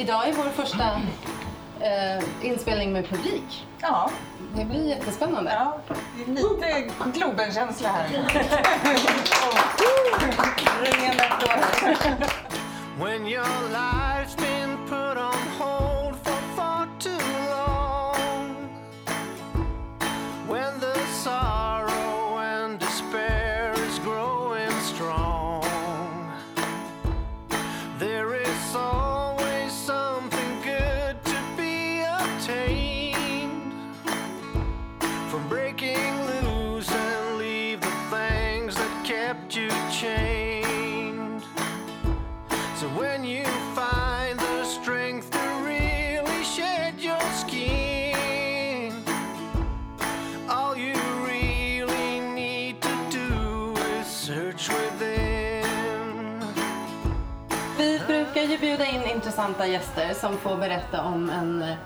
idag är vår första eh, inspelning med publik. Ja, Det blir jättespännande. ja, det är lite Globen-känsla här. Ringande applåder. Intressanta gäster som får berätta om en eh,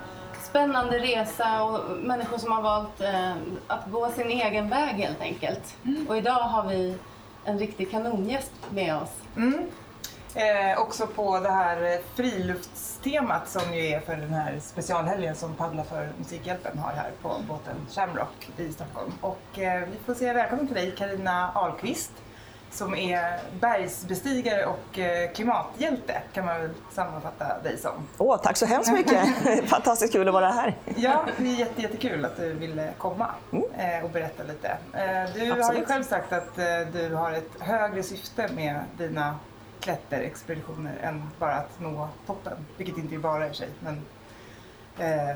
spännande resa och människor som har valt eh, att gå sin egen väg helt enkelt. Och idag har vi en riktig kanongäst med oss. Eh, också på det här eh, friluftstemat som ju är för den här specialhelgen som Paddla för Musikhjälpen har här på båten Shamrock i Stockholm. Och eh, vi får säga välkommen till dig Karina Ahlqvist som är bergsbestigare och eh, klimathjälte kan man väl sammanfatta dig som. Åh, tack så hemskt mycket! Fantastiskt kul att vara här. Ja, det är jätte, jättekul att du ville komma eh, och berätta lite. Eh, du har ju Absolut. själv sagt att du har ett högre syfte med dina klätterexpeditioner än bara att nå toppen, vilket inte är bara i sig. Men,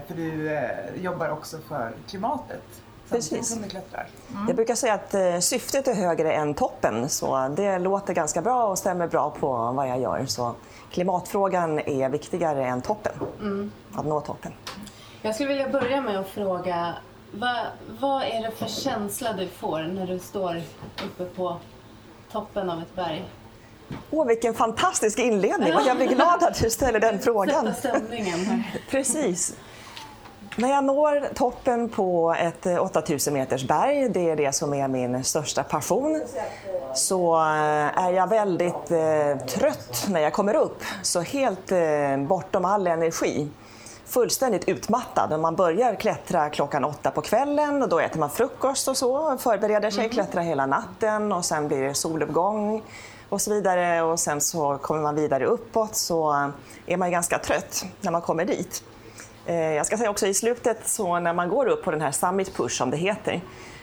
för du jobbar också för klimatet Precis. som du klättrar. Jag brukar säga att eh, syftet är högre än toppen, så det låter ganska bra och stämmer bra på vad jag gör. Så klimatfrågan är viktigare än toppen, att nå toppen. Jag skulle vilja börja med att fråga vad, vad är det för känsla du får när du står uppe på toppen av ett berg? Åh, vilken fantastisk inledning! Jag blir glad att du ställer den frågan. Sätta stämningen. Precis. När jag når toppen på ett eh, 8000 meters berg, det är det som är min största passion, så eh, är jag väldigt eh, trött när jag kommer upp. Så helt eh, bortom all energi. Fullständigt utmattad. Och man börjar klättra klockan åtta på kvällen och då äter man frukost och så, förbereder sig, klättrar hela natten och sen blir det soluppgång och så vidare och sen så kommer man vidare uppåt så är man ganska trött när man kommer dit. Eh, Jag ska säga också i slutet, så när man går upp på den här Summit Push som det heter,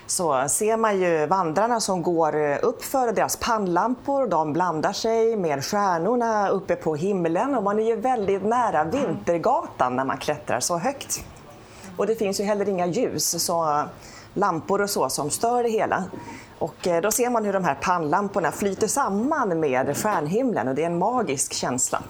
så ser man ju vandrarna som går upp för deras pannlampor. De blandar sig med stjärnorna uppe på himlen och man är ju väldigt nära Vintergatan när man klättrar så högt. Och det finns ju heller inga ljus, så lampor och så som stör det hela. Och eh, då ser man hur de här pannlamporna flyter samman med stjärnhimlen och det är en magisk känsla.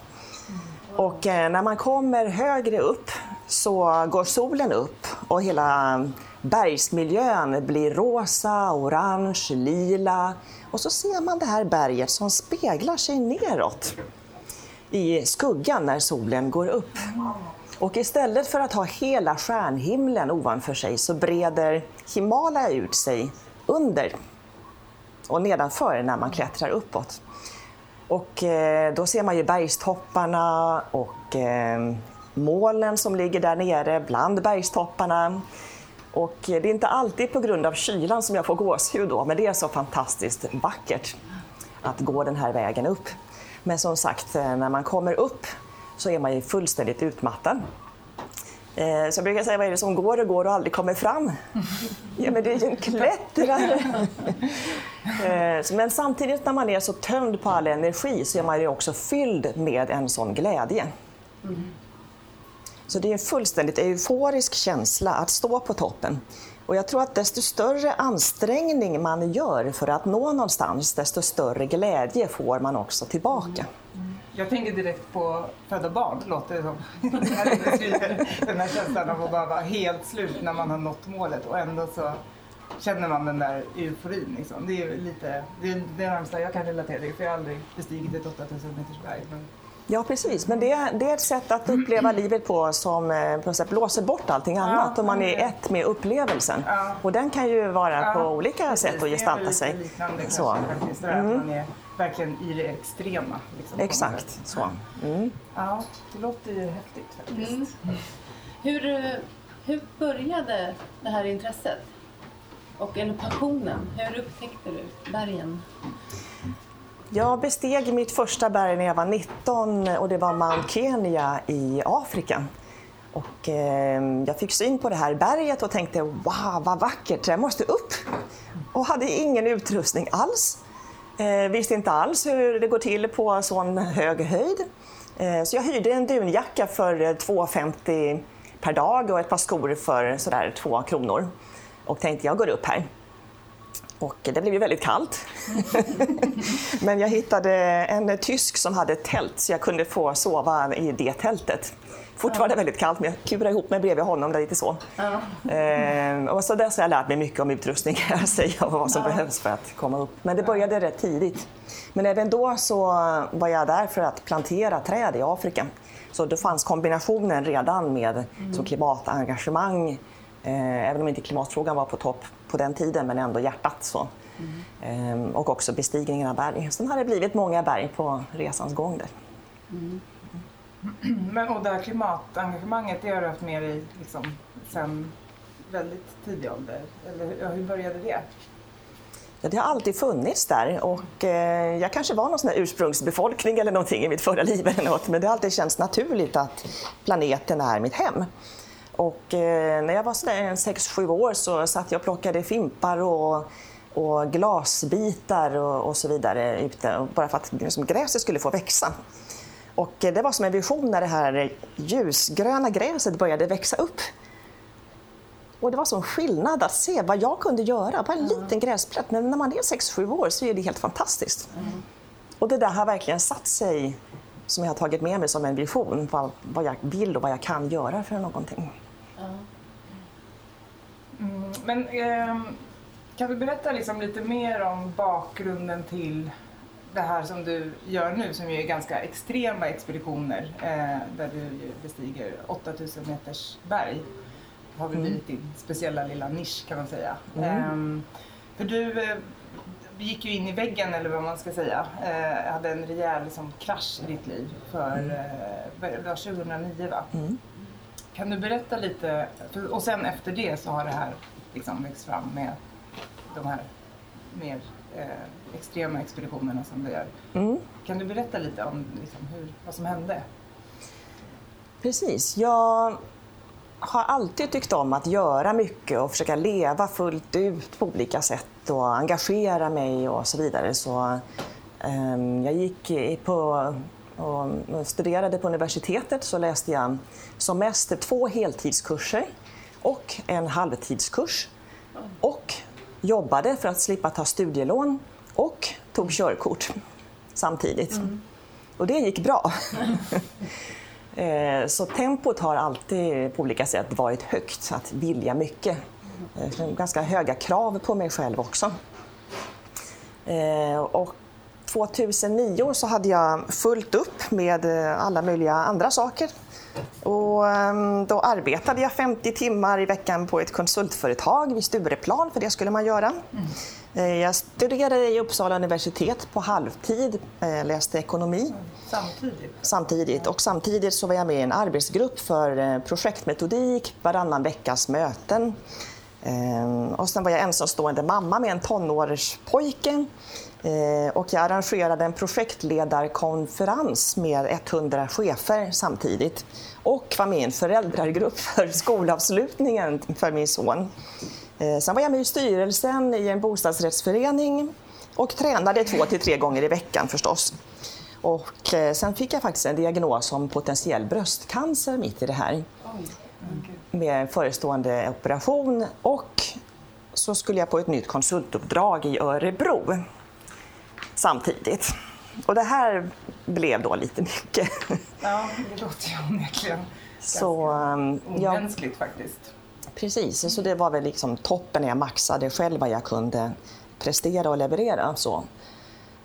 Och eh, när man kommer högre upp så går solen upp och hela bergsmiljön blir rosa, orange, lila. Och så ser man det här berget som speglar sig neråt i skuggan när solen går upp. Och istället för att ha hela stjärnhimlen ovanför sig så breder Himalaya ut sig under och nedanför när man klättrar uppåt. Och eh, då ser man ju bergstopparna och eh, molnen som ligger där nere bland bergstopparna. Och det är inte alltid på grund av kylan som jag får gåshud då, men det är så fantastiskt vackert att gå den här vägen upp. Men som sagt, eh, när man kommer upp så är man ju fullständigt utmattad. Eh, Så jag brukar säga, vad är det som går och går och aldrig kommer fram? Ja, men det är ju en klättrare. Eh, Men samtidigt när man är så tömd på all energi så är man ju också fylld med en sån glädje. Så det är en fullständigt euforisk känsla att stå på toppen. Och jag tror att desto större ansträngning man gör för att nå någonstans, desto större glädje får man också tillbaka. Mm. Mm. Jag tänker direkt på födda barn, låter det som. Den här känslan av att bara vara helt slut när man har nått målet och ändå så känner man den där euforin. Liksom. Det är lite, det är det närmsta jag kan relatera till, för jag har aldrig bestigit ett 8000 meters berg. Men Ja, precis. Men det, det är ett sätt att uppleva livet på som eh, på något sätt blåser bort allting annat och man är ett med upplevelsen. Ja. Och den kan ju vara på Ja, olika precis. sätt är gestalta sig. Så. Mm. faktiskt, man är verkligen i det extrema. Liksom, på Exakt så. Mm. Ja, det låter ju häftigt faktiskt. Mm. Hur, eh, hur började det här intresset? Och eller passionen? Hur upptäckte du bergen? Jag besteg mitt första berg när jag var 19 och det var Mount Kenya i Afrika. Och, eh, jag fick syn på det här berget och tänkte wow vad vackert, jag måste upp. Och hade ingen utrustning alls. Eh, visste inte alls hur det går till på sån hög höjd. Eh, så jag hyrde en dunjacka för 2,50 per dag och ett par skor för sådär 2 kronor. Och tänkte jag går upp här. Och det blev ju väldigt kallt. Men jag hittade en tysk som hade ett tält så jag kunde få sova i det tältet. Fortfarande väldigt kallt men jag kurade ihop mig bredvid honom där lite så. Ja. Ehm, och så dess har jag lärt mig mycket om utrustning kan jag säga och vad som behövs för att komma upp. Men det började rätt tidigt. Men även då så var jag där för att plantera träd i Afrika. Så det fanns kombinationen redan med som klimatengagemang, även om inte klimatfrågan var på topp på den tiden, men ändå hjärtat. Så. Ehm, och också bestigningen av berg. Sen har det blivit många berg på resans gång där. Men och det här klimatengagemanget, det har du haft med dig liksom, sen väldigt tidig ålder? Eller hur- ja, hur började det? Ja, det har alltid funnits där och eh, jag kanske var någon sån ursprungsbefolkning eller någonting i mitt förra liv eller något, men det har alltid känts naturligt att planeten är mitt hem. Och eh, när jag var sådär 6-7 år så satt jag och plockade fimpar och, och glasbitar och, och så vidare ute, bara för att liksom, gräset skulle få växa. Och eh, det var som en vision när det här ljusgröna gräset började växa upp. Och det var sån skillnad att se vad jag kunde göra, bara en liten gräsplätt. Men när man är 6-7 år så är det helt fantastiskt. Och det där har verkligen satt sig, som jag har tagit med mig som en vision, vad, vad jag vill och vad jag kan göra för någonting. Mm, men ehm, kan du berätta liksom lite mer om bakgrunden till det här som du gör nu som ju är ganska extrema expeditioner eh, där du bestiger 8000 meters berg. Det har väl blivit din speciella lilla nisch kan man säga. Ehm, för du eh, gick ju in i väggen eller vad man ska säga. Eh, hade en rejäl liksom, krasch i ditt liv för eh, det var 2009 va? Kan du berätta lite, och sen efter det så har det här liksom växt fram med de här mer eh, extrema expeditionerna som du gör. Mm. Kan du berätta lite om liksom, hur, vad som hände? Precis. Jag har alltid tyckt om att göra mycket och försöka leva fullt ut på olika sätt och engagera mig och så vidare. Så, ehm, jag gick på och studerade på universitetet så läste jag som mest två heltidskurser och en halvtidskurs. Och jobbade för att slippa ta studielån och tog körkort samtidigt. Och det gick bra. Eh, Så tempot har alltid på olika sätt varit högt, att vilja mycket. Eh, Ganska höga krav på mig själv också. Eh, Och 2009 så hade jag fullt upp med eh, alla möjliga andra saker. Och ehm, då arbetade jag 50 timmar i veckan på ett konsultföretag vid Stureplan, för det skulle man göra. Eh, Jag studerade i Uppsala universitet på halvtid, eh, läste ekonomi Samtidigt? samtidigt. Och samtidigt så var jag med i en arbetsgrupp för projektmetodik, varannan veckas möten. Ehm, Och sen var jag ensamstående mamma med en tonårspojke. Eh, och jag arrangerade en projektledarkonferens med 100 chefer samtidigt. Och var med i en föräldragrupp för skolavslutningen för min son. Eh, sen var jag med i styrelsen i en bostadsrättsförening och tränade två till tre gånger i veckan förstås. Och eh, sen fick jag faktiskt en diagnos om potentiell bröstcancer mitt i det här. Med en förestående operation och så skulle jag på ett nytt konsultuppdrag i Örebro samtidigt. Och det här blev då lite mycket. Ja, det låter ju onekligen Så, ehm, ja. omänskligt faktiskt. Precis, så det var väl liksom toppen när jag maxade själv vad jag kunde prestera och leverera. Så.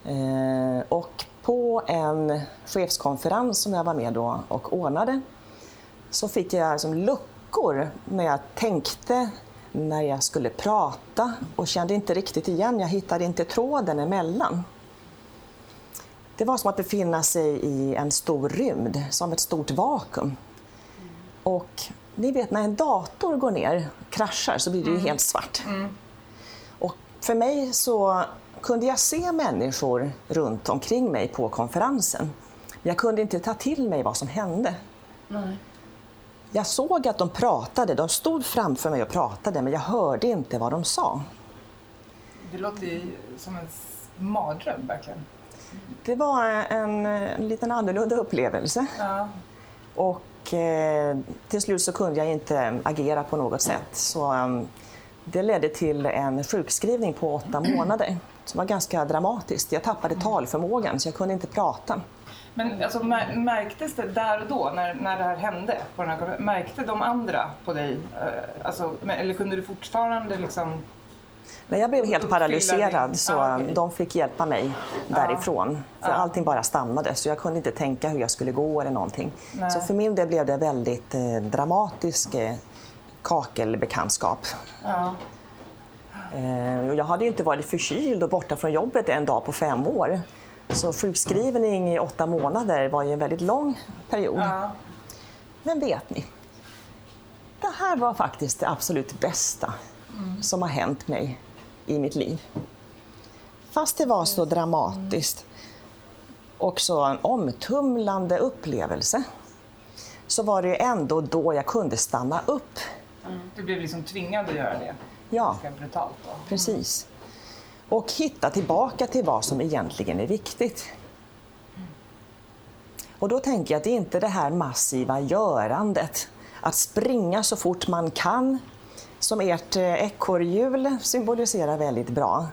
Eh, och på en chefskonferens som jag var med då och ordnade så fick jag liksom luckor när jag tänkte, när jag skulle prata och kände inte riktigt igen, jag hittade inte tråden emellan. Det var som att befinna sig i en stor rymd, som ett stort vakuum. Och ni vet när en dator går ner, kraschar, så blir det ju helt svart. Och för mig så kunde jag se människor runt omkring mig på konferensen. Jag kunde inte ta till mig vad som hände. Nej. Jag såg att de pratade, de stod framför mig och pratade, men jag hörde inte vad de sa. Det låter ju som en mardröm verkligen. Det var en, en liten annorlunda upplevelse. Ja. Och eh, till slut så kunde jag inte agera på något sätt. Så um, det ledde till en sjukskrivning på åtta månader. Som var ganska dramatiskt. Jag tappade talförmågan så jag kunde inte prata. Men alltså, mär- märktes det där och då, när, när det här hände? På den här, märkte de andra på dig? Eh, Alltså, eller kunde du fortfarande liksom... Men jag blev helt paralyserad så Ah, de fick hjälpa mig därifrån. För allting bara stannade så jag kunde inte tänka hur jag skulle gå eller någonting. Nej. Så för min del blev det väldigt eh, dramatisk eh, kakelbekantskap. Ja. Eh, jag hade ju inte varit förkyld och borta från jobbet en dag på fem år. Så sjukskrivning i åtta månader var ju en väldigt lång period. Ja. Men vet ni? Det här var faktiskt det absolut bästa som har hänt mig i mitt liv. Fast det var så dramatiskt och så en omtumlande upplevelse så var det ju ändå då jag kunde stanna upp. Du blev liksom tvingad att göra det. Ja. Brutalt då. Precis. Och hitta tillbaka till vad som egentligen är viktigt. Och då tänker jag att det är inte det här massiva görandet, att springa så fort man kan, som ert eh, ekorrhjul symboliserar väldigt bra.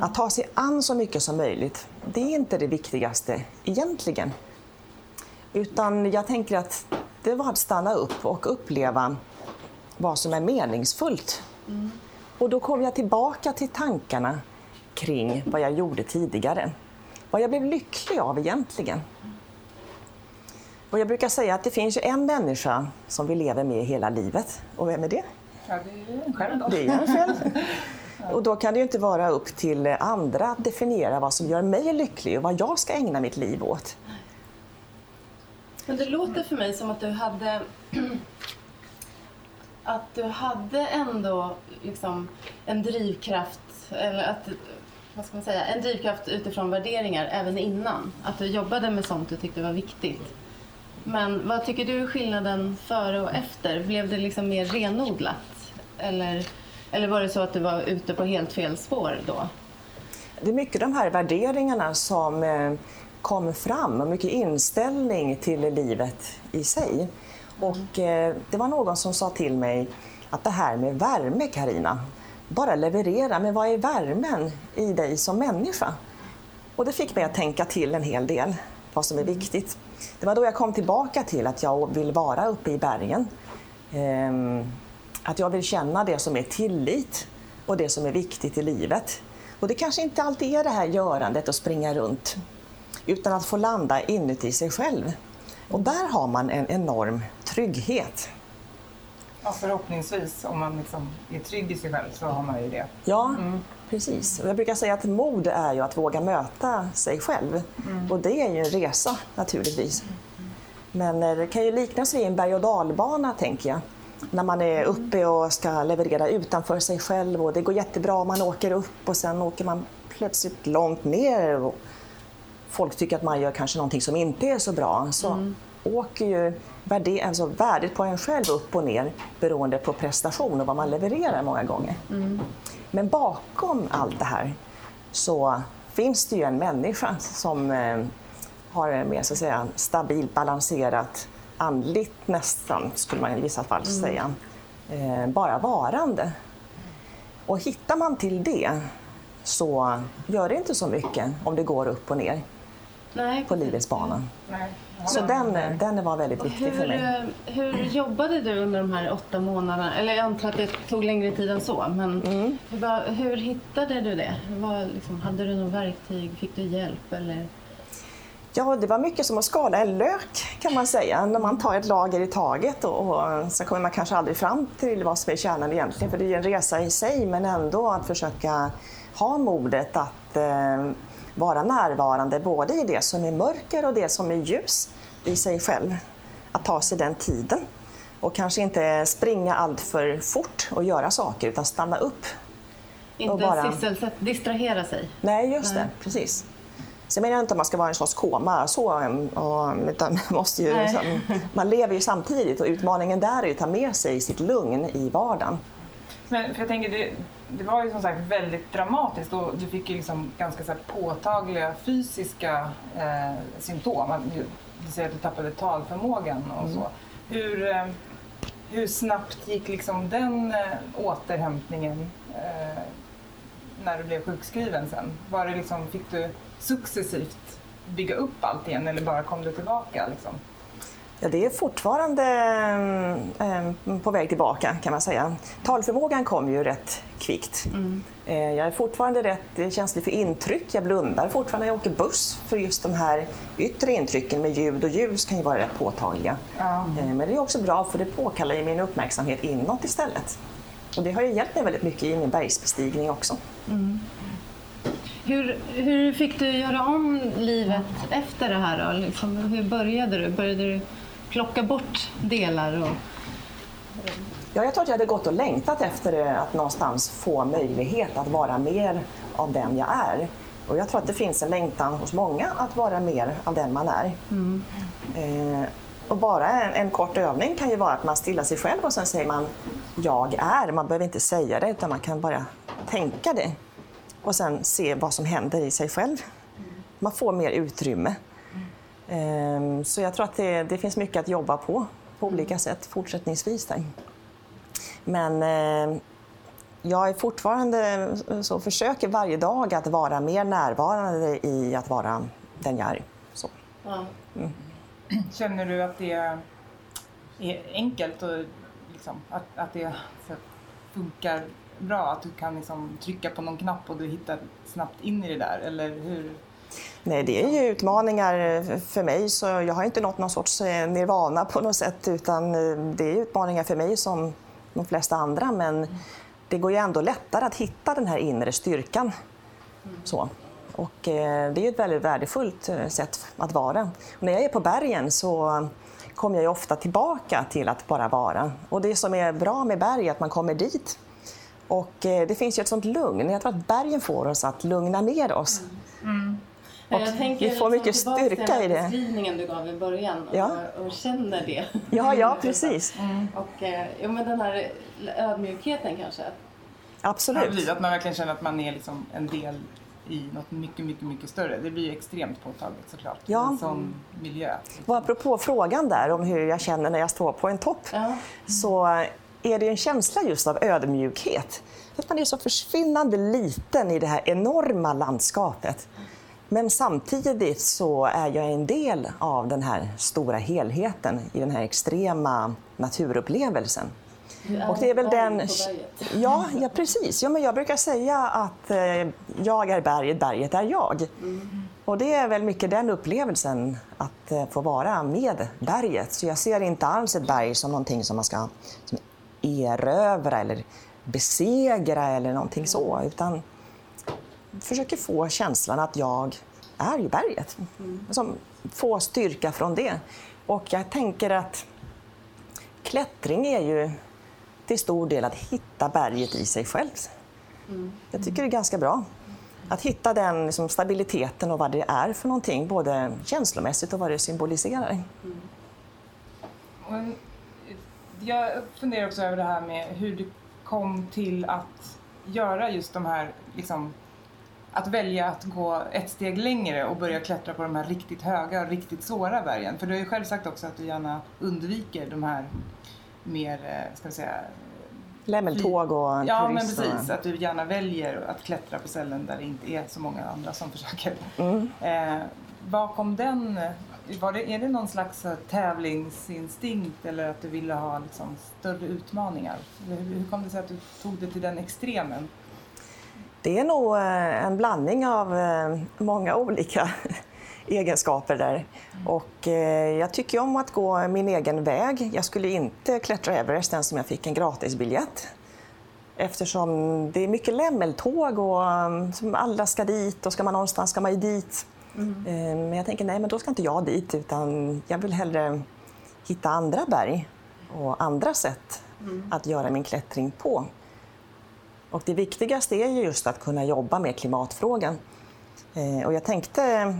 Att ta sig an så mycket som möjligt, det är inte det viktigaste egentligen. Utan jag tänker att det var att stanna upp och uppleva vad som är meningsfullt. Och då kom jag tillbaka till tankarna kring vad jag gjorde tidigare. Vad jag blev lycklig av egentligen. Och jag brukar säga att det finns en människa som vi lever med hela livet. Och vem är det? Det är en själv då. Det är jag själv. Och då kan det ju inte vara upp till andra att definiera vad som gör mig lycklig och vad jag ska ägna mitt liv åt. Men det låter för mig som att du hade att du hade ändå liksom en drivkraft eller att vad ska man säga, en drivkraft utifrån värderingar även innan. Att du jobbade med sånt du tyckte var viktigt. Men vad tycker du är skillnaden före och efter? Blev det liksom mer renodlat? Eller, eller var det så att du var ute på helt fel spår då? Det är mycket de här värderingarna som eh, kom fram och mycket inställning till livet i sig. Och eh, det var någon som sa till mig att det här med värme Karina, bara leverera, men vad är värmen i dig som människa? Och det fick mig att tänka till en hel del, vad som är viktigt. Det var då jag kom tillbaka till att jag vill vara uppe i bergen. Ehm, att jag vill känna det som är tillit och det som är viktigt i livet. Och det kanske inte alltid är det här görandet och springa runt, utan att få landa inuti sig själv. Och där har man en enorm trygghet. Ja, förhoppningsvis, om man liksom är trygg i sig själv så har man ju det. Ja, precis. Och jag brukar säga att mod är ju att våga möta sig själv. Och det är ju en resa naturligtvis. Men eh, det kan ju liknas vid en berg och dalbana tänker jag. När man är uppe och ska leverera utanför sig själv och det går jättebra om man åker upp och sen åker man plötsligt långt ner och folk tycker att man gör kanske någonting som inte är så bra. Så åker ju värde, alltså värdet på en själv upp och ner beroende på prestation och vad man levererar många gånger. Men bakom allt det här så finns det ju en människa som eh, har en mer så att säga, stabilt balanserat, andligt nästan, skulle man i vissa fall säga, eh, bara varande. Och hittar man till det så gör det inte så mycket om det går upp och ner Nej, på livets bana. Nej. Så den, den var väldigt viktig för hur, mig. eh, hur jobbade du under de här åtta månaderna? Eller jag antar att det tog längre tid än så. Men Mm. vad- hur hittade du det? Vad, liksom, hade du något verktyg? Fick du hjälp? Eller? Ja, det var mycket som att skala en lök kan man säga. När man tar ett lager i taget och, och så kommer man kanske aldrig fram till vad som är kärnan egentligen. För det är en resa i sig men ändå att försöka ha modet att eh, vara närvarande både i det som är mörker och det som är ljus i sig själv. Att ta sig den tiden och kanske inte springa allt för fort och göra saker utan stanna upp. Inte bara- sysselsätt, distrahera sig. Nej, just det. Precis. Menar jag inte att man ska vara i en sorts koma, så, och, utan man, måste ju, liksom, man lever ju samtidigt och utmaningen där är att ta med sig sitt lugn i vardagen. Men för jag tänker, det, det var ju som sagt väldigt dramatiskt och du fick ju liksom ganska så påtagliga fysiska eh, symptom. Du, du säger att du tappade talförmågan och så. Hur, eh, hur snabbt gick liksom den eh, återhämtningen eh, när du blev sjukskriven sen? Var det liksom, fick du successivt bygga upp allt igen eller bara kom du tillbaka? Liksom? Ja, det är fortfarande eh, på väg tillbaka kan man säga. Talförmågan kom ju rätt kvickt. Eh, jag är fortfarande rätt känslig för intryck. Jag blundar fortfarande när jag åker buss för just de här yttre intrycken med ljud och ljus kan ju vara rätt påtagliga. Ja. Eh, men det är också bra för det påkallar ju min uppmärksamhet inåt istället. Och det har ju hjälpt mig väldigt mycket i min bergsbestigning också. Hur, hur fick du göra om livet efter det här då? Liksom, hur började du? Började du plocka bort delar? Och... Ja, jag tror att jag hade gått och längtat efter att någonstans få möjlighet att vara mer av den jag är. Och jag tror att det finns en längtan hos många att vara mer av den man är. Eh, och bara en, en kort övning kan ju vara att man stillar sig själv och sen säger man jag är. Man behöver inte säga det utan man kan bara tänka det. Och sen se vad som händer i sig själv. Man får mer utrymme. Eh, så jag tror att det, det finns mycket att jobba på, på olika sätt fortsättningsvis. Där. Men eh, jag är fortfarande så försöker varje dag att vara mer närvarande i att vara den jag är. Så. Ja. Känner du att det är enkelt och liksom, att, att det så, funkar bra? Att du kan liksom trycka på någon knapp och du hittar snabbt in i det där? Eller hur? Nej, det är ju utmaningar för mig, så jag har inte nått någon sorts eh, nirvana på något sätt, utan eh, det är utmaningar för mig som de flesta andra, men det går ju ändå lättare att hitta den här inre styrkan. Så. Och eh, det är ett väldigt värdefullt eh, sätt att vara. Och när jag är på bergen så kommer jag ofta tillbaka till att bara vara. Och det som är bra med berg är att man kommer dit och eh, det finns ju ett sånt lugn. Jag tror att bergen får oss att lugna ner oss. Och jag tänker vi får mycket liksom tillbaka styrka i den här det. beskrivningen du gav i början och, Ja. och känner det. Ja, ja precis. Och eh, ja, men den här ödmjukheten kanske. Ja, Absolut. precis, att man verkligen känner att man är liksom en del i något mycket, mycket, mycket större. Det blir ju extremt påtagligt såklart. Ja. Sån miljö. Och apropå frågan där om hur jag känner när jag står på en topp Ja. så är det en känsla just av ödmjukhet. Att man är så försvinnande liten i det här enorma landskapet. Men samtidigt så är jag en del av den här stora helheten i den här extrema naturupplevelsen. Och det är väl den... Ja, ja, precis. Ja, men jag brukar säga att eh, jag är berget, berget är jag. Och det är väl mycket den upplevelsen, att eh, få vara med berget. Så jag ser inte alls ett berg som någonting som man ska som erövra eller besegra eller någonting så, utan försöker få känslan att jag är i berget. Som få styrka från det. Och jag tänker att klättring är ju till stor del att hitta berget i sig själv. Jag tycker det är ganska bra. Att hitta den liksom, stabiliteten och vad det är för någonting, både känslomässigt och vad det symboliserar. Mm. jag funderar också över det här med hur du kom till att göra just de här, liksom, att välja att gå ett steg längre och börja klättra på de här riktigt höga och riktigt svåra bergen. För du har ju själv sagt också att du gärna undviker de här mer, eh, ska vi säga, Lämmeltåg och Ja, men precis. Att du gärna väljer att klättra på ställen där det inte är så många andra som försöker. Mm. Eh, bakom den, var det, är det någon slags eh, tävlingsinstinkt eller att du ville ha liksom, större utmaningar? Hur, hur kom det sig att du tog det till den extremen? Det är nog eh, en blandning av eh, många olika egenskaper där. Och eh, jag tycker om att gå min egen väg. Jag skulle inte klättra Everest ens om jag fick en gratisbiljett. Eftersom det är mycket lämmeltåg och som alla ska dit och ska man någonstans ska man ju dit. Eh, Men jag tänker nej, men då ska inte jag dit utan jag vill hellre hitta andra berg och andra sätt att göra min klättring på. Och det viktigaste är ju just att kunna jobba med klimatfrågan. Eh, Och jag tänkte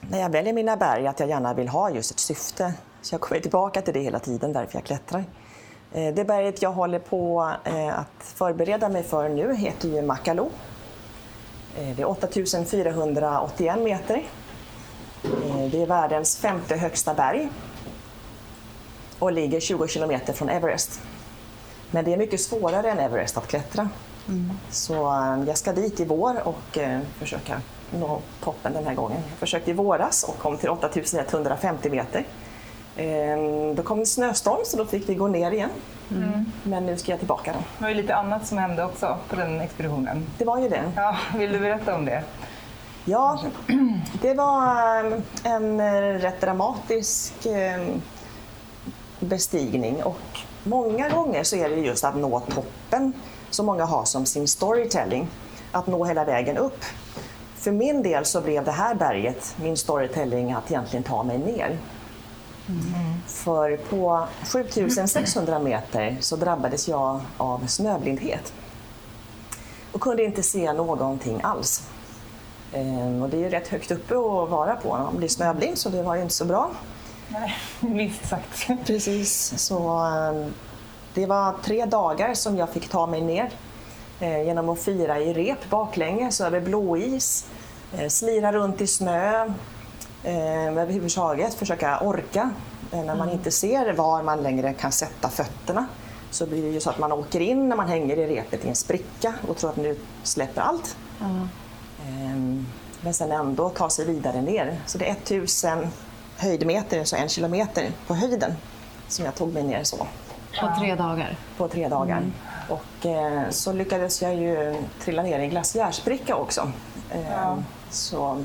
när jag väljer mina berg att jag gärna vill ha just ett syfte. Så jag kommer tillbaka till det hela tiden, därför jag klättrar. Eh, Det berget jag håller på eh, att förbereda mig för nu heter ju Makalo. Eh, Det är 8481 meter. Det är världens femte högsta berg och ligger 20 kilometer från Everest. Men det är mycket svårare än Everest att klättra. Så eh, jag ska dit i vår och försöka nå toppen den här gången. Jag försökte i våras och kom till 8150 meter. Eh, Då kom en snöstorm så då fick vi gå ner igen. Men nu ska jag tillbaka då. Det var ju lite annat som hände också på den expeditionen. Det var ju det. Ja, vill du berätta om det? Ja, det var eh, en eh, rätt dramatisk eh, bestigning och många gånger så är det just att nå toppen som många har som sin storytelling. Att nå hela vägen upp. För min del så blev det här berget min storytelling att egentligen ta mig ner. För på 7600 meter så drabbades jag av snöblindhet och kunde inte se någonting alls. Ehm, Och det är ju rätt högt uppe att vara på när man blir snöblind så det var ju inte så bra. Nej, minst sagt. Precis, så ehm, det var tre dagar som jag fick ta mig ner genom att fira i rep baklänges över blåis, eh, slira runt i snö, eh, överhuvudtaget försöka orka eh, när man inte ser var man längre kan sätta fötterna. Så blir det ju så att man åker in när man hänger i repet i en spricka och tror att nu släpper allt. Ehm, Men sen ändå ta sig vidare ner. Så det är 1000 höjdmeter, så en kilometer på höjden som jag tog mig ner så På tre dagar. på tre dagar. Och eh, så lyckades jag ju trilla ner i en glaciärspricka också. Eh, Så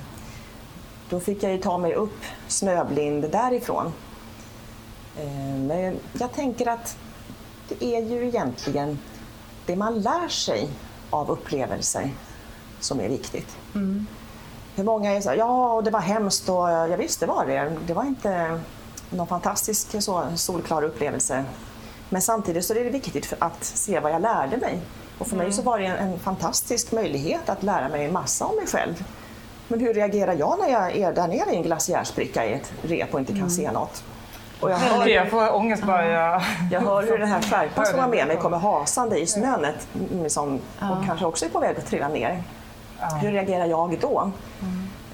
då fick jag ju ta mig upp snöblind därifrån. Eh, men jag tänker att det är ju egentligen det man lär sig av upplevelser som är viktigt. Hur många är så här, ja och det var hemskt och ja, visst det var det. Det var inte någon fantastisk så, solklar upplevelse. Men samtidigt så är det viktigt för att se vad jag lärde mig. Och för mig så var det en, en fantastisk möjlighet att lära mig massa om mig själv. Men hur reagerar jag när jag är där nere i en glaciärspricka i ett rep och inte kan se något? Och jag hör, Jag får ångest bara jag... jag hör hur den här skärpan som var med mig kommer hasande i snönet mm, som, och kanske också är på väg att trilla ner. Hur reagerar jag då?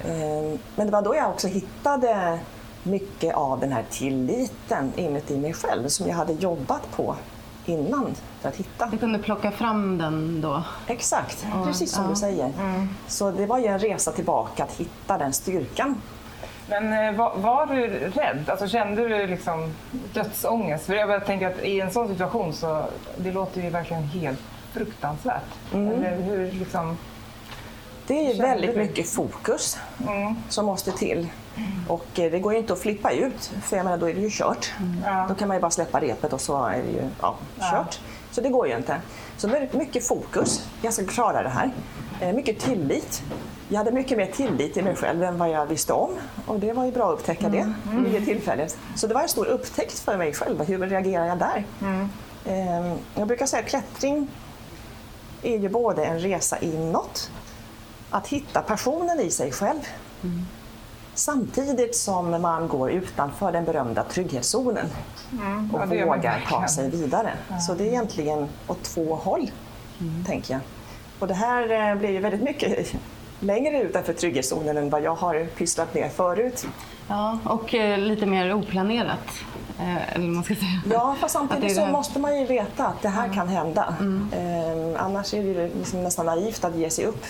Eh, Men det var då jag också hittade mycket av den här tilliten inuti mig själv som jag hade jobbat på innan för att hitta. Du kunde plocka fram den då. Exakt, precis som du säger. Så det var ju en resa tillbaka att hitta den styrkan. Men eh, var, var du rädd? Alltså, kände du liksom dödsångest? För jag bara tänker att i en sån situation så det låter ju verkligen helt fruktansvärt. Eller hur liksom... Det är väldigt mycket fokus som måste till. Och eh, det går ju inte att flippa ut, för jag menar, då är det ju kört. Ja. Då kan man ju bara släppa repet och så är det ju ja, kört. Så det går ju inte. Så mycket fokus. Jag ska klara det här. Eh, Mycket tillit. Jag hade mycket mer tillit i mig själv än vad jag visste om. Och det var ju bra att upptäcka det vid det tillfället. Så det var en stor upptäckt för mig själv. Hur reagerar jag där? Eh, Jag brukar säga att klättring är ju både en resa inåt, att hitta passionen i sig själv, samtidigt som man går utanför den berömda trygghetszonen och ja, vågar ta sig vidare. Så det är egentligen åt två håll, tänker jag. Och det här eh, blir ju väldigt mycket längre utanför trygghetszonen än vad jag har pysslat med förut. Ja, och eh, lite mer oplanerat. Eh, eller man ska säga. Ja, fast samtidigt så här- måste man ju veta att det här kan hända. Eh, annars är det liksom nästan naivt att ge sig upp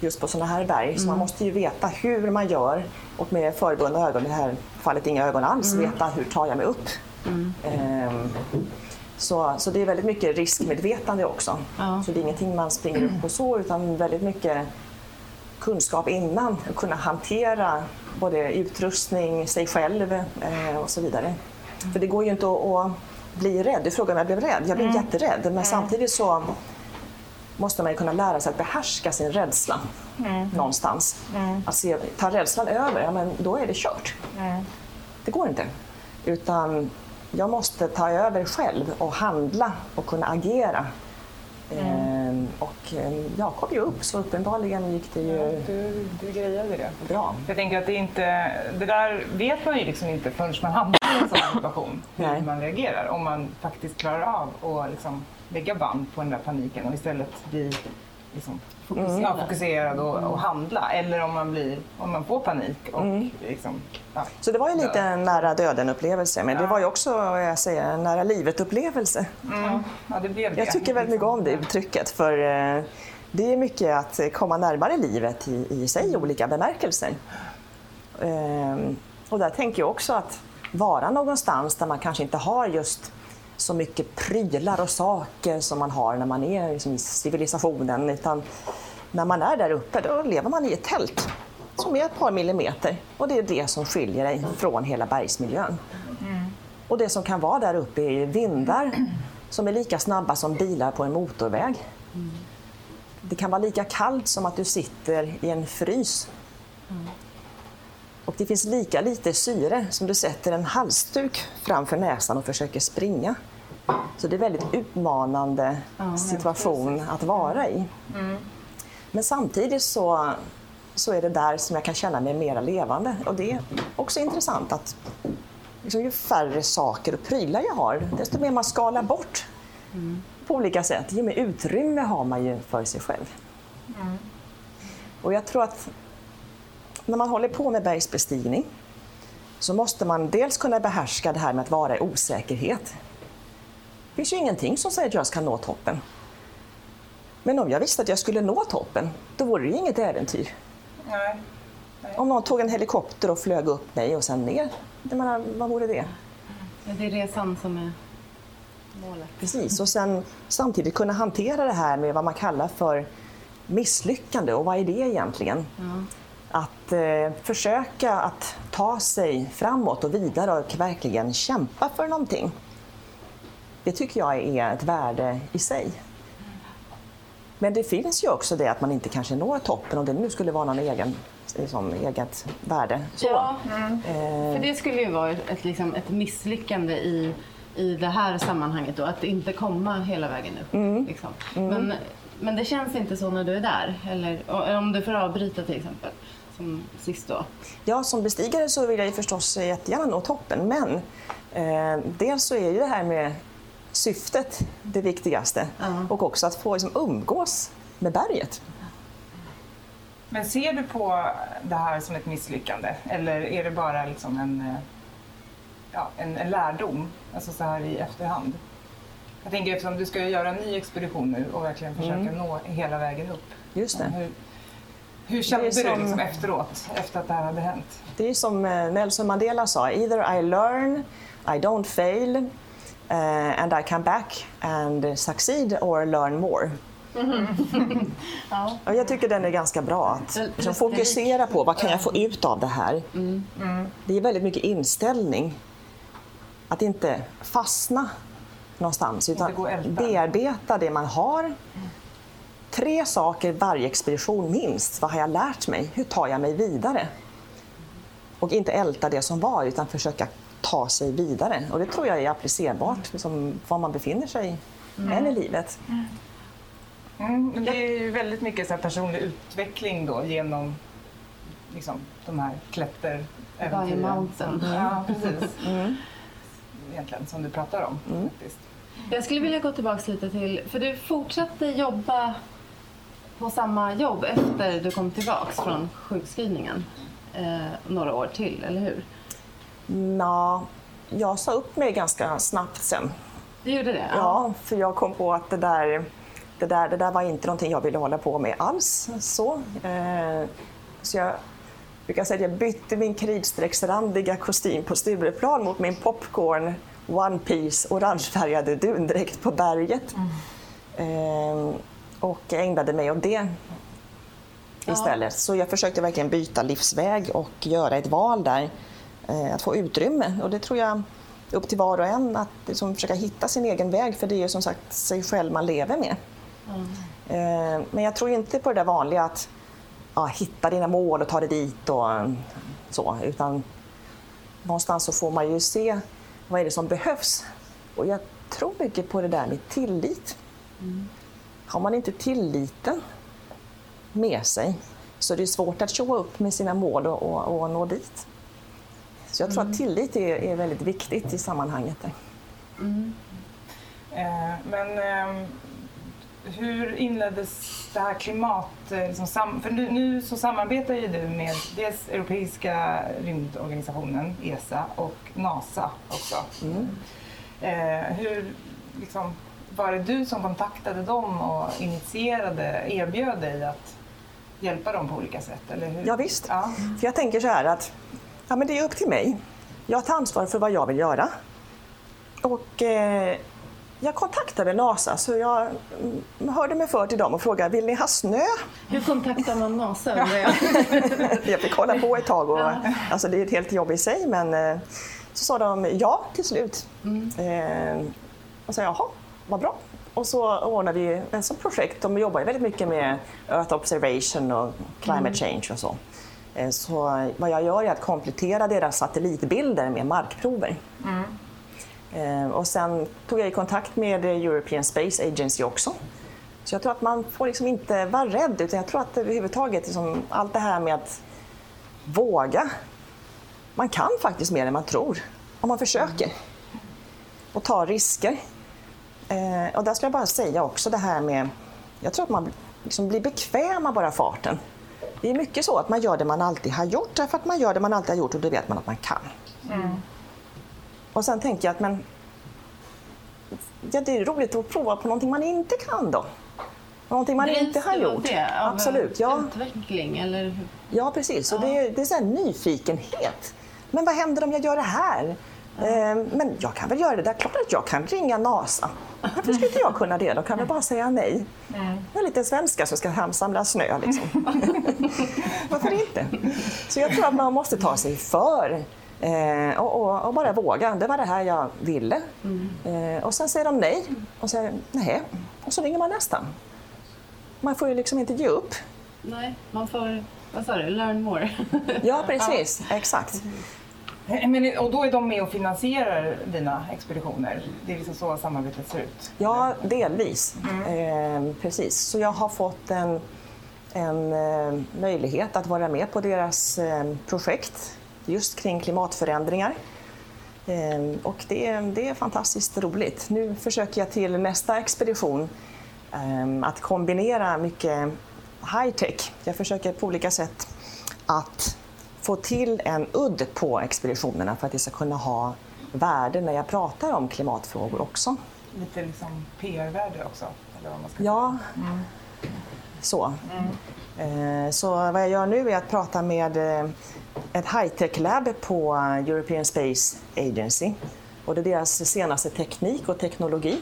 just på sådana här berg. Så man måste ju veta hur man gör och med förbundna ögon, i det här fallet inga ögon alls, veta hur tar jag mig upp. Eh, så, så det är väldigt mycket riskmedvetande också. Ja. Så det är ingenting man springer upp på så, utan väldigt mycket kunskap innan, att kunna hantera både utrustning, sig själv eh, och så vidare. För det går ju inte att, att bli rädd. Du frågade om jag blev rädd. Jag blev jätterädd. Men samtidigt så måste man ju kunna lära sig att behärska sin rädsla någonstans. Att se, tar rädslan över, ja, men då är det kört. Det går inte. Utan jag måste ta över själv och handla och kunna agera. Ehm, och eh, jag kom ju upp så uppenbarligen gick det ju Du, du grejade det. bra. Jag tänker att det inte, det där vet man ju liksom inte förrän man hamnar i en sån situation, hur Nej. man reagerar. Om man faktiskt klarar av att liksom lägga band på den där paniken och istället bli liksom, Fokuserad. ja, fokuserad och, och handla. Eller om man, blir, om man får panik och liksom, ja. Så det var ju lite en nära döden-upplevelse, men det var ju också jag säger, en nära livet-upplevelse. Mm. ja, det blev det. Jag tycker väldigt mycket om det uttrycket, för eh, det är mycket att komma närmare livet i, i sig, i olika bemärkelser. Ehm, Och där tänker jag också att vara någonstans där man kanske inte har just så mycket prylar och saker som man har när man är liksom i civilisationen, utan när man är där uppe då lever man i ett tält som är ett par millimeter och det är det som skiljer dig från hela bergsmiljön. Och det som kan vara där uppe är vindar som är lika snabba som bilar på en motorväg. Det kan vara lika kallt som att du sitter i en frys. Och det finns lika lite syre som du sätter en halsduk framför näsan och försöker springa. Så det är en väldigt utmanande situation att vara i. Men samtidigt så, så är det där som jag kan känna mig mera levande. Och det är också intressant att liksom, ju färre saker och prylar jag har, desto mer man skalar bort på olika sätt, ju mer utrymme har man ju för sig själv. Och jag tror att när man håller på med bergsbestigning så måste man dels kunna behärska det här med att vara i osäkerhet. Det finns ju ingenting som säger att jag ska nå toppen. Men om jag visste att jag skulle nå toppen, då vore det ju inget äventyr. Nej. Om någon tog en helikopter och flög upp mig och sen ner, jag menar, vad vore det? Det är resan som är målet. Precis, och sen samtidigt kunna hantera det här med vad man kallar för misslyckande. Och vad är det egentligen? Att eh, försöka att ta sig framåt och vidare och verkligen kämpa för någonting. Det tycker jag är ett värde i sig. Men det finns ju också det att man inte kanske når toppen, om det nu skulle vara någon egen, liksom, eget värde. Så. Ja, Eh, för det skulle ju vara ett, liksom, ett misslyckande i, i det här sammanhanget då, att inte komma hela vägen upp. Mm. Liksom. Men, men det känns inte så när du är där, eller om du får avbryta till exempel, som sist då. Ja, som bestigare så vill jag ju förstås jättegärna nå toppen, men eh, dels så är ju det här med syftet det viktigaste Ja. och också att få liksom, umgås med berget. Men ser du på det här som ett misslyckande eller är det bara liksom en, eh, ja, en, en lärdom, alltså så här i efterhand? Jag tänker eftersom du ska göra en ny expedition nu och verkligen försöka nå hela vägen upp. Just det. Hur, hur kände Det är du som- liksom efteråt, efter att det här hade hänt? Det är som eh, Nelson Mandela sa, either I learn, I don't fail eh, and I come back and succeed or learn more. Ja. Jag tycker den är ganska bra. Att liksom, fokusera på vad kan jag få ut av det här. Det är väldigt mycket inställning. Att inte fastna någonstans utan bearbeta det man har. Tre saker varje expedition minst. Vad har jag lärt mig? Hur tar jag mig vidare? Och inte älta det som var utan försöka ta sig vidare. Och det tror jag är applicerbart liksom, var man befinner sig än i livet. Mm, men det är ju väldigt mycket så här personlig utveckling då genom liksom, de här klätter Varje mountain. Ja, precis. Egentligen, som du pratar om. Faktiskt. Jag skulle vilja gå tillbaka lite till, för du fortsatte jobba på samma jobb efter du kom tillbaks från sjukskrivningen eh, några år till, eller hur? Nå, jag sa upp mig ganska snabbt sen. Du gjorde det? Ja, för jag kom på att det där, det där, det där var inte någonting jag ville hålla på med alls. Så, eh, så jag brukar säga att jag bytte min kritstrecksrandiga kostym på Stureplan mot min popcorn One Piece orangefärgade dundräkt på berget. Eh, och ägnade mig åt det istället. Så jag försökte verkligen byta livsväg och göra ett val där. Eh, att få utrymme. Och det tror jag upp till var och en att liksom försöka hitta sin egen väg för det är ju som sagt sig själv man lever med. Eh, Men jag tror inte på det där vanliga att ja, hitta dina mål och ta dig dit och eh, så, utan någonstans så får man ju se vad är det som behövs. Och jag tror mycket på det där med tillit. Har man inte tilliten med sig så det är svårt att showa upp med sina mål och, och, och nå dit. Så jag tror att tillit är, är väldigt viktigt i sammanhanget. Där. Eh, Men ehm, hur inleddes det här klimat... eh, Liksom, sam- för nu, nu så samarbetar ju du med dels Europeiska rymdorganisationen, ESA, och NASA också. Eh, hur liksom, var det du som kontaktade dem och initierade, erbjöd dig att hjälpa dem på olika sätt? Eller hur? Ja, visst. Ja. För jag tänker så här att ja, men det är upp till mig. Jag tar ansvar för vad jag vill göra. Och eh, jag kontaktade NASA så jag mm, hörde mig för till dem och frågade vill ni ha snö? Hur kontaktar man NASA undrar jag? Fick hålla på ett tag. Och, alltså, det är ett helt jobb i sig men eh, så sa de ja till slut. Eh, och sa jaha, vad bra. Och så ordnade vi ett sånt projekt. De jobbar ju väldigt mycket med Earth observation och climate change och så. Eh, Så vad jag gör är att komplettera deras satellitbilder med markprover. Eh, Och sen tog jag i kontakt med European Space Agency också. Så jag tror att man får liksom inte vara rädd utan jag tror att överhuvudtaget liksom, allt det här med att våga. Man kan faktiskt mer än man tror om man försöker och tar risker. Eh, och där skulle jag bara säga också det här med, jag tror att man liksom blir bekväm av bara farten. Det är mycket så att man gör det man alltid har gjort därför att man gör det man alltid har gjort och då vet man att man kan. Och sen tänker jag att men, ja, det är roligt att prova på någonting man inte kan då. Någonting man inte har gjort. Det, av Absolut, ja. Utveckling eller? Ja, precis. Och det är, det är så nyfikenhet. Men vad händer om jag gör det här? Eh, Men jag kan väl göra det där. Klart att jag kan ringa NASA. Varför skulle inte jag kunna det? De kan väl bara säga nej. Jag är lite svenska som ska samla snö. Liksom. Varför inte? Så jag tror att man måste ta sig för eh, och, och, och bara våga. Det var det här jag ville. Eh, och sen säger de nej och säger nej. Och så ringer man nästa. Man får ju liksom inte ge upp. Nej, man får, vad sa du, learn more. Ja, precis. Exakt. Eh, Men, och då är de med och finansierar dina expeditioner? Det är liksom så samarbetet ser ut? Ja, delvis. Eh, precis. Så jag har fått en, en eh, möjlighet att vara med på deras eh, projekt just kring klimatförändringar. Eh, och det, det är fantastiskt roligt. Nu försöker jag till nästa expedition eh, att kombinera mycket high-tech. Jag försöker på olika sätt att få till en udd på expeditionerna för att det ska kunna ha värde när jag pratar om klimatfrågor också. Lite liksom PR-värde också? Eller vad man ska Ja, så. Eh, Så vad jag gör nu är att prata med eh, ett high-tech lab på European Space Agency. Och det är deras senaste teknik och teknologi.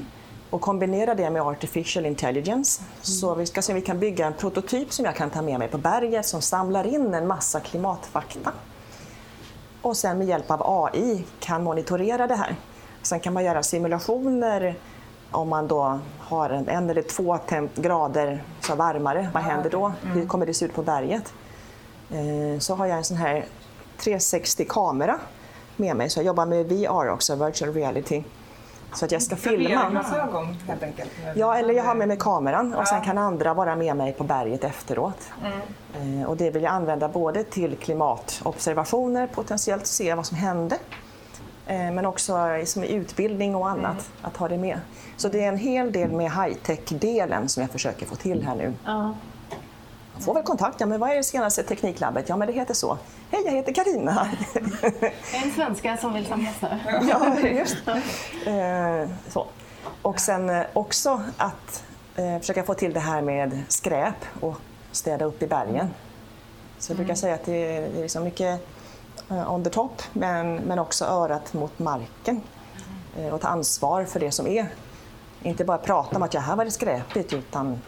Och kombinera det med artificial intelligence. Så vi ska se om vi kan bygga en prototyp som jag kan ta med mig på berget som samlar in en massa klimatfakta. Och sen med hjälp av AI kan monitorera det här. Sen kan man göra simulationer om man då har en, en eller två grader så varmare. Vad händer då? Hur kommer det se ut på berget? Eh, så har jag en sån här 360-kamera med mig. Så jag jobbar med VR också, virtual reality. Så att jag ska filma. VR-glasögon helt enkelt? Ja, eller jag har med mig kameran och sen kan andra vara med mig på berget efteråt. Eh, Och det vill jag använda både till klimatobservationer, potentiellt se vad som hände, eh, men också som utbildning och annat, att ha det med. Så det är en hel del med high-tech-delen som jag försöker få till här nu. Ja. Jag får väl kontakt, ja men vad är det senaste tekniklabbet? Ja men det heter så. Hej, jag heter Karina. En svenska som vill nu. ja, just eh, så. Och sen eh, också att eh, försöka få till det här med skräp och städa upp i bergen. Så jag brukar säga att det är, liksom mycket eh, on the top men, men också örat mot marken. Eh, och ta ansvar för det som är. Inte bara prata om att ja, här var det skräpigt utan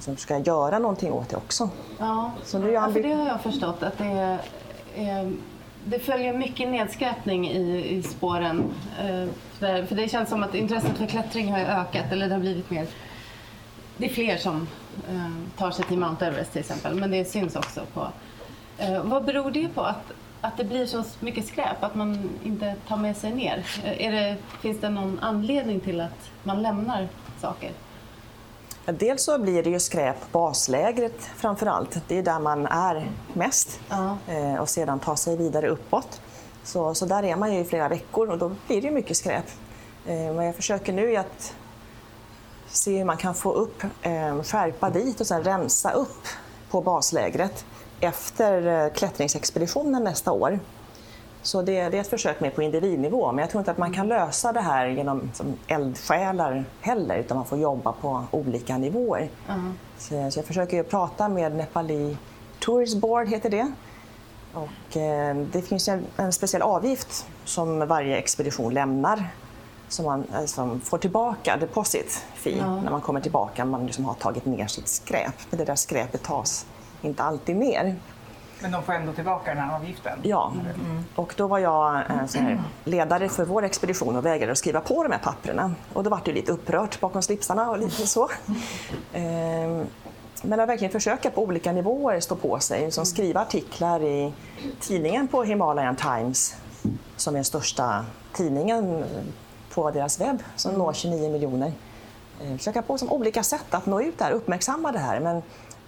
liksom försöka göra någonting åt det också. Ja, Så är ja för det har jag förstått att det är, är det följer mycket nedskräpning i, i spåren. Eh, för, det känns som att intresset för klättring har ökat, eller det har blivit mer... Det är fler som eh, tar sig till Mount Everest till exempel, men det syns också på... Eh, vad beror det på att, att det blir så mycket skräp, att man inte tar med sig ner? Eh, det, finns det någon anledning till att man lämnar saker? Dels så blir det ju skräp på baslägret framför allt. Det är där man är mest. Eh, och sedan ta sig vidare uppåt. Så, så där är man ju i flera veckor och då blir det mycket skräp. Eh, vad jag försöker nu är att se hur man kan få upp, eh, skärpa dit och sen rensa upp på baslägret efter eh, klättringsexpeditionen nästa år. Så det, det är ett försök mer på individnivå, men jag tror inte att man kan lösa det här genom som eldsjälar heller, utan man får jobba på olika nivåer. Så, så jag försöker prata med Nepali Tourist Board, heter det. Och, eh, det finns en, en speciell avgift som varje expedition lämnar som man eh, som får tillbaka, deposit fee, när man kommer tillbaka man liksom har tagit ner sitt skräp. Men det där skräpet tas inte alltid ner. Men de får ändå tillbaka den här avgiften? Ja, och då var jag eh, här, ledare för vår expedition och vägrade att skriva på de här papperna. Och då var det lite upprört bakom slipsarna och lite så. Ehm, Men att verkligen försöka på olika nivåer stå på sig, som skriva artiklar i tidningen på Himalayan Times, som är den största tidningen på deras webb, som når 29 miljoner. Eh, Försöka på som olika sätt att nå ut där, uppmärksamma det här. Men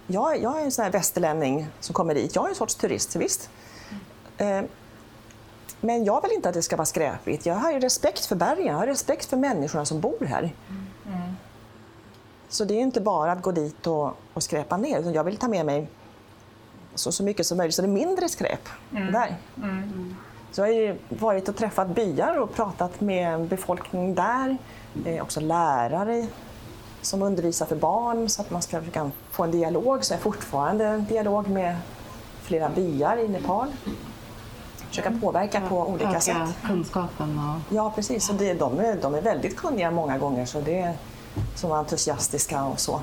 jag, jag är en sån här västerlänning som kommer dit. Jag är en sorts turist, visst. Eh, Men jag vill inte att det ska vara skräpigt. Jag har respekt för bergen, jag har respekt för människorna som bor här. Så det är inte bara att gå dit och, och skräpa ner, utan jag vill ta med mig så, så mycket som möjligt, så det är mindre skräp där. Så jag har ju varit och träffat byar och pratat med befolkningen där, eh, också lärare som undervisar för barn så att man ska försöka få en dialog. Så jag har fortfarande en dialog med flera byar i Nepal. Försöka påverka på olika Öka sätt. kunskapen och... Ja, precis. Och det, de, är, de är väldigt kunniga många gånger, så det är som entusiastiska och så.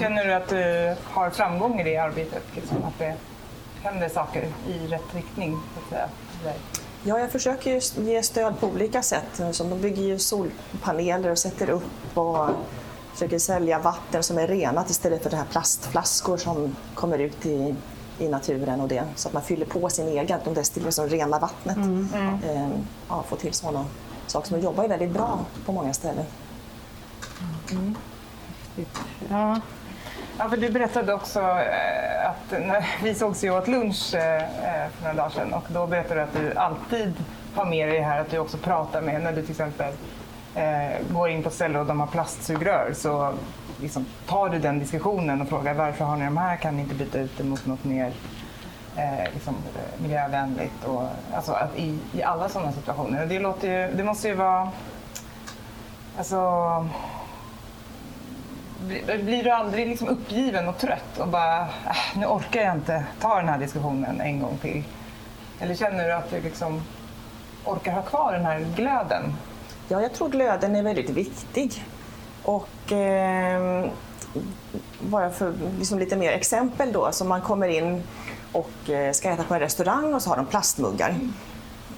Känner du att du har framgång i det arbetet? Liksom, att det händer saker i rätt riktning? Så att säga? Ja, jag försöker ge stöd på olika sätt. Som de bygger ju solpaneler och sätter upp och försöker sälja vatten som är renat istället för de här plastflaskor som kommer ut i, i naturen och det. Så att man fyller på sin egen, de destillerar som rena vattnet. Eh, ja, få till sådana saker som jobbar ju väldigt bra på många ställen. Ja. Ja, för du berättade också eh, att när vi sågs ju åt lunch eh, eh, för några dagar sedan och då berättade du att du alltid har med dig här att du också pratar med när du till exempel eh, går in på ställen och de har plastsugrör så liksom, tar du den diskussionen och frågar varför har ni de här? Kan ni inte byta ut det mot något mer eh, liksom, miljövänligt? Och, alltså, att i, I alla sådana situationer. Och det, låter ju, det måste ju vara Alltså, blir blir du aldrig liksom uppgiven och trött och bara, äh, nu orkar jag inte ta den här diskussionen en gång till? Eller känner du att du liksom orkar ha kvar den här glöden? Ja, jag tror glöden är väldigt viktig. Och eh, bara för liksom lite mer exempel då, så man kommer in och eh, ska äta på en restaurang och så har de plastmuggar.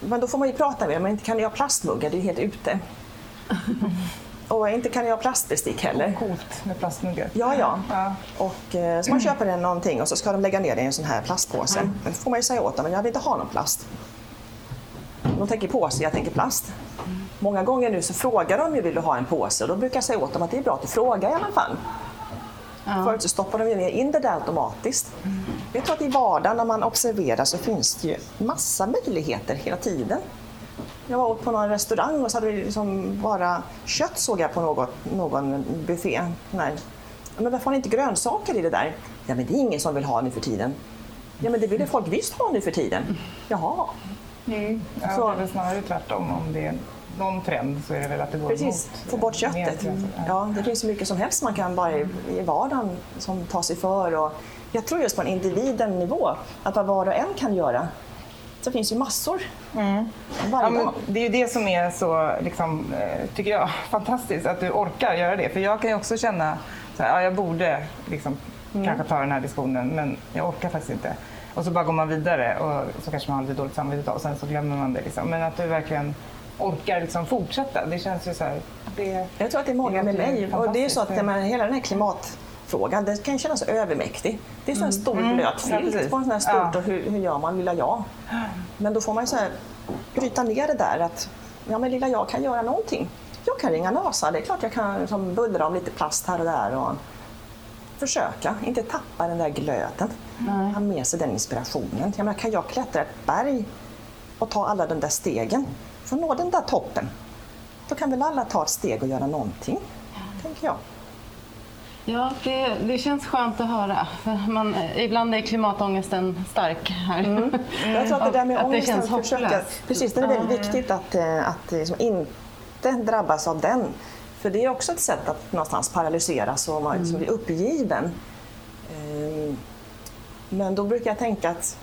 Men då får man ju prata med dem, men inte kan jag plastmuggar, det är ju helt ute. Och inte kan jag ha plastbestick heller. Coolt med plastmuggar. Ja, ja. Ja. Och eh, så man köper en någonting och så ska de lägga ner det i en sån här plastpåse. Men då får man ju säga åt dem, men jag vill inte ha någon plast. De tänker påse, jag tänker plast. Många gånger nu så frågar de ju, vill du ha en påse? Och då brukar jag säga åt dem att det är bra att du frågar i alla fall. Förut så stoppar de ner in det där automatiskt. Jag tror att i vardagen när man observerar så finns det ju massa möjligheter hela tiden. Jag var på någon restaurang och så hade vi liksom bara kött såg jag på något, någon buffé. Nej. Men varför har ni inte grönsaker i det där? Ja men det är ingen som vill ha nu för tiden. Ja men det vill folk visst ha nu för tiden. Jaha. Ja, Så- Det är väl snarare tvärtom. Om det någon trend så är det väl att det går Precis, emot. få bort köttet. Ja. Det finns så mycket som helst man kan bara i vardagen som tar sig för. Och jag tror just på en individennivå, att vad var och en kan göra. Så finns ju massor. Varje Ja, dag. det är ju det som är så, liksom, eh, tycker jag, fantastiskt, att du orkar göra det. För jag kan ju också känna, här, ja, jag borde liksom, kanske ta den här diskussionen, men jag orkar faktiskt inte. Och så bara går man vidare och så kanske man har lite dåligt samvete och sen så glömmer man det. Liksom. Men att du verkligen orkar liksom fortsätta. Det känns ju så här, det, Jag tror att det är många Det med mig. Och det är så att menar, hela den här klimatfrågan, det kan kännas övermäktig. Det är så en stor blöt Mm. Ja, filt på en sån här stort Ja. och hur, hur gör man lilla jag? Men då får man ju så här, bryta ner det där att ja, men lilla jag kan göra någonting. Jag kan ringa NASA, det är klart jag kan liksom bullra om lite plast här och där. Och försöka, inte tappa den där glöden. Ha med sig den inspirationen. Jag menar, kan jag klättra ett berg och ta alla de där stegen att nå den där toppen, då kan väl alla ta ett steg och göra någonting, tänker jag. Ja, det, det känns skönt att höra. För Man, ibland är klimatångesten stark här. Jag tror att det där med Att det ångesten, känns försöka, precis, det är väldigt viktigt att, eh, att liksom inte drabbas av den. För det är också ett sätt att någonstans paralyseras och man liksom blir uppgiven. Ehm, Men då brukar jag tänka att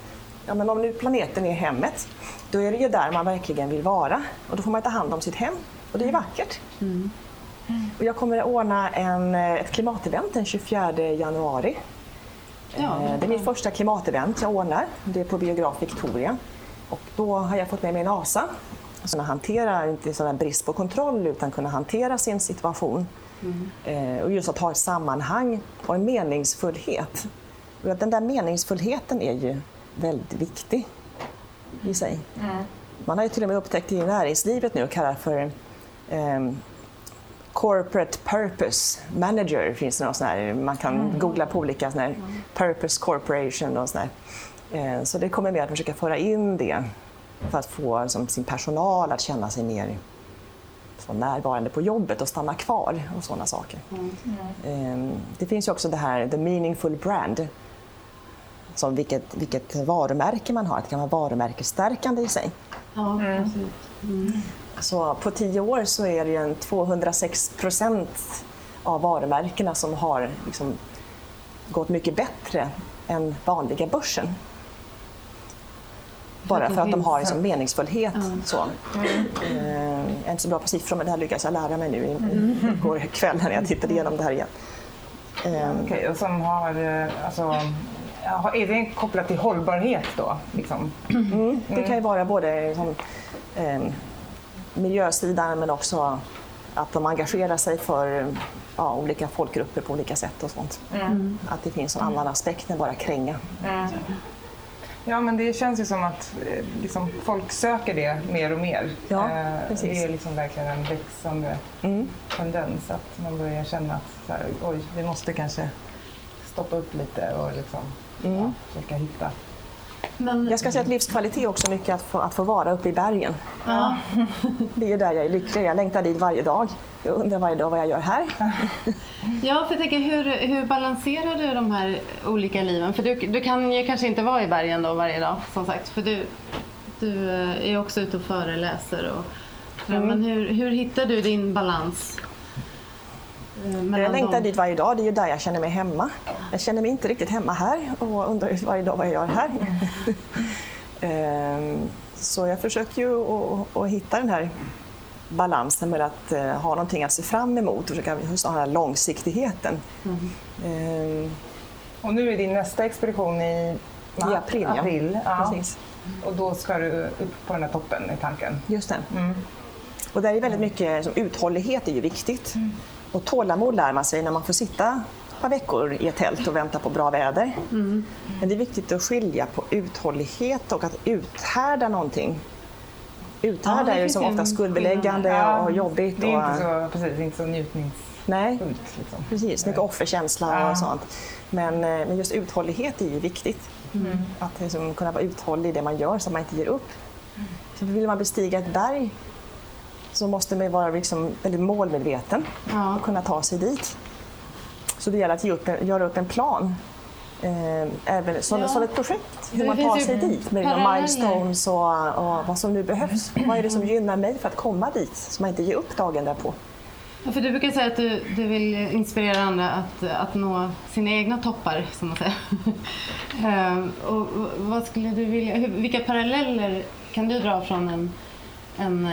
ja, men om nu planeten är hemmet, då är det ju där man verkligen vill vara. Och då får man ta hand om sitt hem. Och det är vackert. Och jag kommer att ordna en, eh, ett klimatevent den 24 januari. Ja. Eh, Det är mitt första klimatevent jag ordnar. Det är på Biograf Victoria. Och då har jag fått med mig NASA. Så kunna hantera, inte sån brist på kontroll, utan kunna hantera sin situation. Eh, Och just att ha ett sammanhang och en meningsfullhet. Och den där meningsfullheten är ju väldigt viktig i sig. Man har ju till och med upptäckt i näringslivet nu och kallar för ehm, Corporate Purpose Manager finns det någon sån här, man kan googla på olika sån här Purpose Corporation och sån här. Eh, Så det kommer med att försöka föra in det för att få liksom, sin personal att känna sig mer så närvarande på jobbet och stanna kvar och sådana saker. Eh, Det finns ju också det här The Meaningful Brand. Som vilket, vilket varumärke man har, det kan vara varumärkesstärkande i sig. Ja, precis. Så på tio år så är det ju en 206 procent av varumärkena som har liksom gått mycket bättre än vanliga börsen. Bara för att de har liksom meningsfullhet. Så. Eh, jag är inte så bra på siffror men det här lyckades jag lära mig nu i- igår kväll när jag tittade igenom det här igen. Eh, Okej, och som har, eh, alltså, är det kopplat till hållbarhet då? Liksom? Det kan ju vara både liksom, eh, miljösidan men också att de engagerar sig för ja, olika folkgrupper på olika sätt och sånt. Att det finns en annan aspekt än bara kränga. Ja, men det känns ju som att eh, liksom, folk söker det mer och mer. Ja, Eh. Det är liksom verkligen en växande tendens att man börjar känna att här, oj, vi måste kanske stoppa upp lite och liksom, ja, försöka hitta. Men, Jag ska säga att livskvalitet är också mycket att få, att få vara uppe i bergen. ja, Det är ju där jag är lycklig. Jag längtar dit varje dag. Jag undrar varje dag vad jag gör här. ja, för jag tänker, hur, hur balanserar du de här olika liven? För du, du kan ju kanske inte vara i bergen då varje dag, som sagt. För du, du eh, är också ute och föreläser. Och, Mm. Men hur, hur hittar du din balans? Mellan Jag längtar dem? dit varje dag. Det är ju där jag känner mig hemma. Jag känner mig inte riktigt hemma här och undrar varje dag vad jag gör här. Ehm, Så jag försöker ju att, att hitta den här balansen med att eh, ha någonting att se fram emot och försöka ha den här långsiktigheten. Ehm, Och nu är din nästa expedition i I april, ja. april ja. Precis. Och då ska du upp på den här toppen i tanken. Just det. Och där är väldigt mycket, som uthållighet är ju viktigt. Och tålamod lär man sig när man får sitta ett par veckor i ett tält och vänta på bra väder. Men det är viktigt att skilja på uthållighet och att uthärda någonting. Ja, Uthärda det är ju som ofta skuldbeläggande Ja, och jobbigt. Det är och, inte så, precis, inte så njutningsfullt. Nej, Liksom. precis. Mycket offerkänsla Ja. och sånt. Men, eh, men just uthållighet är ju viktigt. Att liksom kunna vara uthållig i det man gör så att man inte ger upp. Så vill man bestiga ett berg så måste man vara liksom väldigt målmedveten Ja. och kunna ta sig dit. Så det gäller att ge upp göra upp en plan. Eh, även som, Ja. som ett projekt, hur Det man tar sig dit med paralleller. milestones och, och vad som nu behövs. Vad är det som gynnar mig för att komma dit så man inte ger upp dagen därpå. Ja, för du brukar säga att du, du vill inspirera andra att, att nå sina egna toppar, som man säger. Ehm, och vad skulle du vilja, hur, vilka paralleller kan du dra från en, en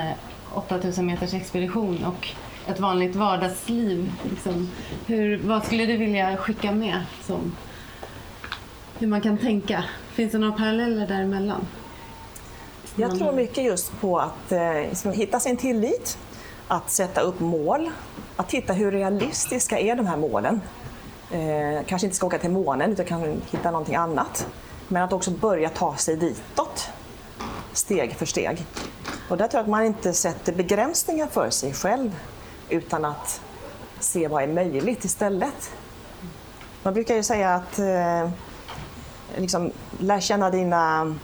8000 meters expedition och ett vanligt vardagsliv? Liksom, hur, vad skulle du vilja skicka med? Som, hur man kan tänka Finns det några paralleller däremellan? Jag tror mycket just på att eh, liksom hitta sin tillit, att sätta upp mål, att titta hur realistiska är de här målen. Eh, kanske inte ska åka till månen utan kan hitta någonting annat. Men att också börja ta sig ditåt, steg för steg. Och där tror jag att man inte sätter begränsningar för sig själv utan att se vad är möjligt istället. Man brukar ju säga att eh, liksom, lär känna dina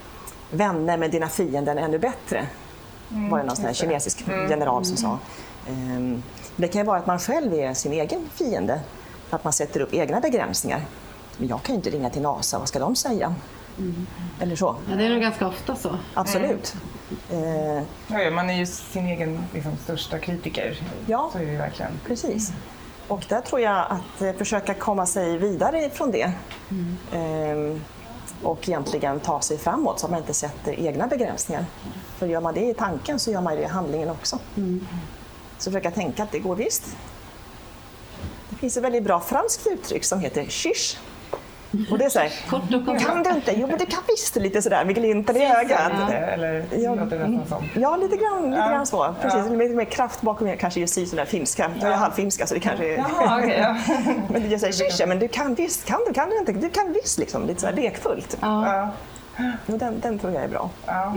vänner med dina fiender ännu bättre. var det någon sån här kinesisk general som sa. Ehm, Det kan ju vara att man själv är sin egen fiende för att man sätter upp egna begränsningar. Men jag kan ju inte ringa till NASA, vad ska de säga? Eller så. Ja, det är nog ganska ofta så. Absolut. Eh, Ja, man är ju sin egen liksom, största kritiker. Ja. Så är det ju verkligen. Precis. Och där tror jag att eh, försöka komma sig vidare från det. Ehm, och egentligen ta sig framåt så att man inte sätter egna begränsningar. För gör man det i tanken så gör man det i handlingen också. Så försöka tänka att det går visst. Det finns ett väldigt bra franskt uttryck som heter shish. Och det är så här, Kort och koncist. kan du inte? Jo men du kan visst lite sådär med glimten i ögat. Lite, eller Ja. låter det nästan som. Ja, lite grann, lite Ja. grann så. Precis, Ja. lite mer kraft bakom er, kanske just i sådär finska. Jag är halvfinska så det kanske är... Jaha, okej. ja. Men jag säger men du kan visst, kan du, kan du inte? Du kan visst liksom, lite sådär lekfullt. Ja. Och den, den tror jag är bra. Ja.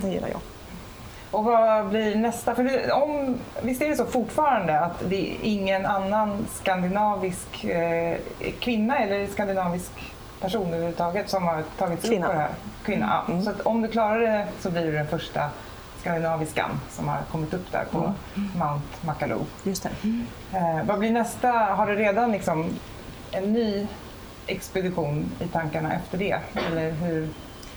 Den gillar jag. Och vad blir nästa? För om, visst är det så fortfarande att det är ingen annan skandinavisk eh, kvinna eller skandinavisk person överhuvudtaget som har tagit sig upp på det här? Kvinna. Ja. Så att om du klarar det så blir du den första skandinaviskan som har kommit upp där på Mount Makalu. Just det. Eh, vad blir nästa? Har du redan liksom en ny expedition i tankarna efter det? Eller hur?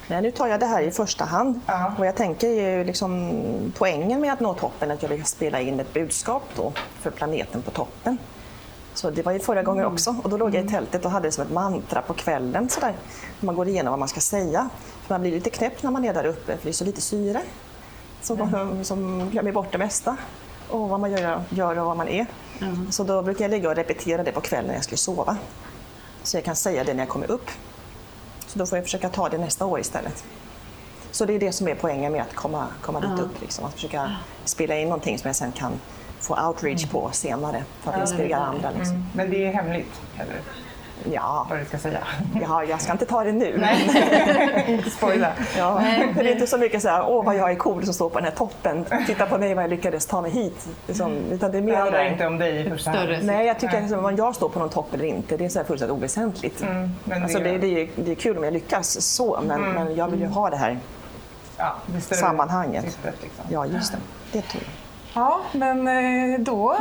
Nej, nu tar jag det här i första hand. Ja. Och jag tänker ju liksom poängen med att nå toppen att jag vill spela in ett budskap då för planeten på toppen. Så det var ju förra gången också och då låg jag i tältet och hade det som ett mantra på kvällen sådär. Man går igenom vad man ska säga. För man blir lite knäpp när man är där uppe för det är så lite syre. Som, man, som glömmer bort det mesta. Och vad man gör, gör och vad man är. Så då brukar jag ligga och repetera det på kvällen när jag skulle sova. Så jag kan säga det när jag kommer upp. Då får jag försöka ta det nästa år istället. Så det är det som är poängen med att komma, komma dit Ja. upp. Liksom. Att försöka spela in någonting som jag sen kan få outreach på senare för att inspirera andra. Liksom. Men det är hemligt, eller Ja, vad du ska säga? ja, jag ska inte ta det nu. Inte spoila. Ja, det är inte så mycket så här, åh vad jag är cool som står på den här toppen. Titta på mig vad jag lyckades ta mig hit. Liksom, utan det är Det mer det handlar inte om dig i första hand. Nej, jag tycker att om jag står på någon topp eller inte, det är så här fullständigt oväsentligt. Mm, men Alltså, det- det, det, är, det är kul om jag lyckas så, men, men jag vill ju ha det här. Ja, det Sammanhanget. syftet, Liksom. Ja, just det. Det tror jag. Ja, men eh, då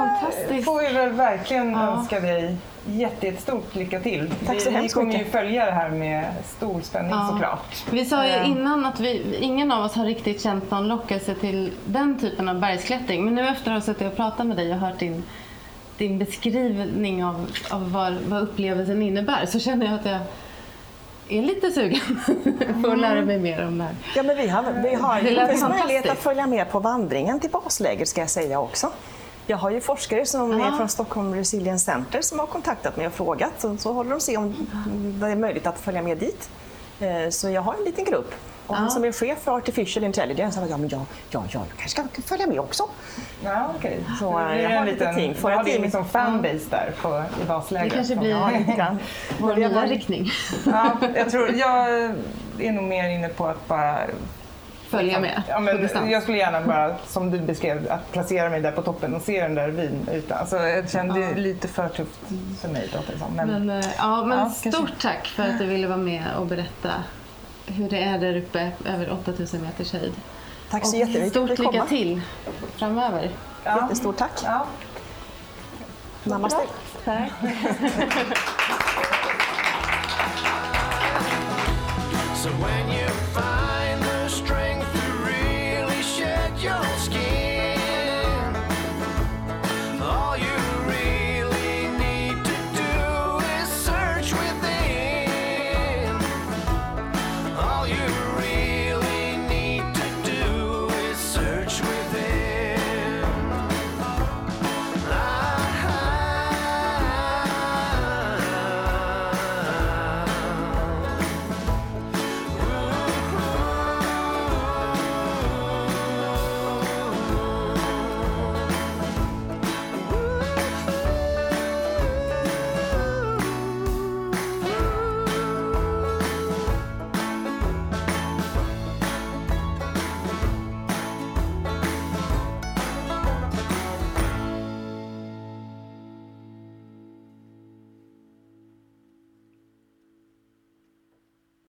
får vi väl verkligen Ja. önska dig jättestort lycka till. Tack så vi, vi hemskt kommer ju mycket. följa det här med stor spänning Ja. såklart. Vi sa ju Eh. innan att vi, ingen av oss har riktigt känt någon lockelse till den typen av bergsklättring. Men nu efter att ha suttit och pratat med dig och hört din, din beskrivning av, av vad, vad upplevelsen innebär så känner jag att jag är lite sugen på att lära mig mer om det här. Ja, men vi har, vi har möjlighet att följa med på vandringen till basläger ska jag säga också. Jag har ju forskare som Ja. är från Stockholm Resilience Center som har kontaktat mig och frågat. Så, så håller de se om det är möjligt att följa med dit. Eh, Så jag har en liten grupp. Och han Ja. som är chef för Artificial Intelligence sa ja, men jag, jag, jag kanske ska följa med också. Ja, okej. Så, det blir jag en har lite liten, team. Får har jag team? liksom fanbase där på, i baslägret. Det kanske blir Ja, lite grann. vår har- nya riktning. Ja, jag, tror, jag är nog mer inne på att bara Följa med Ja, på men distans. jag skulle gärna bara, som du beskrev, att placera mig där på toppen och se den där vinytan. Alltså, jag kände det lite för tufft för mig. Låter det som. Men, Men, eh, ja, men Ja, kanske. stort tack för att du ville vara med och berätta hur det är där uppe över 8000 meters höjd. Tack så Och jättemycket Stort lycka komma. till framöver. ja, Jättestort tack. ja. Namaste. Tack.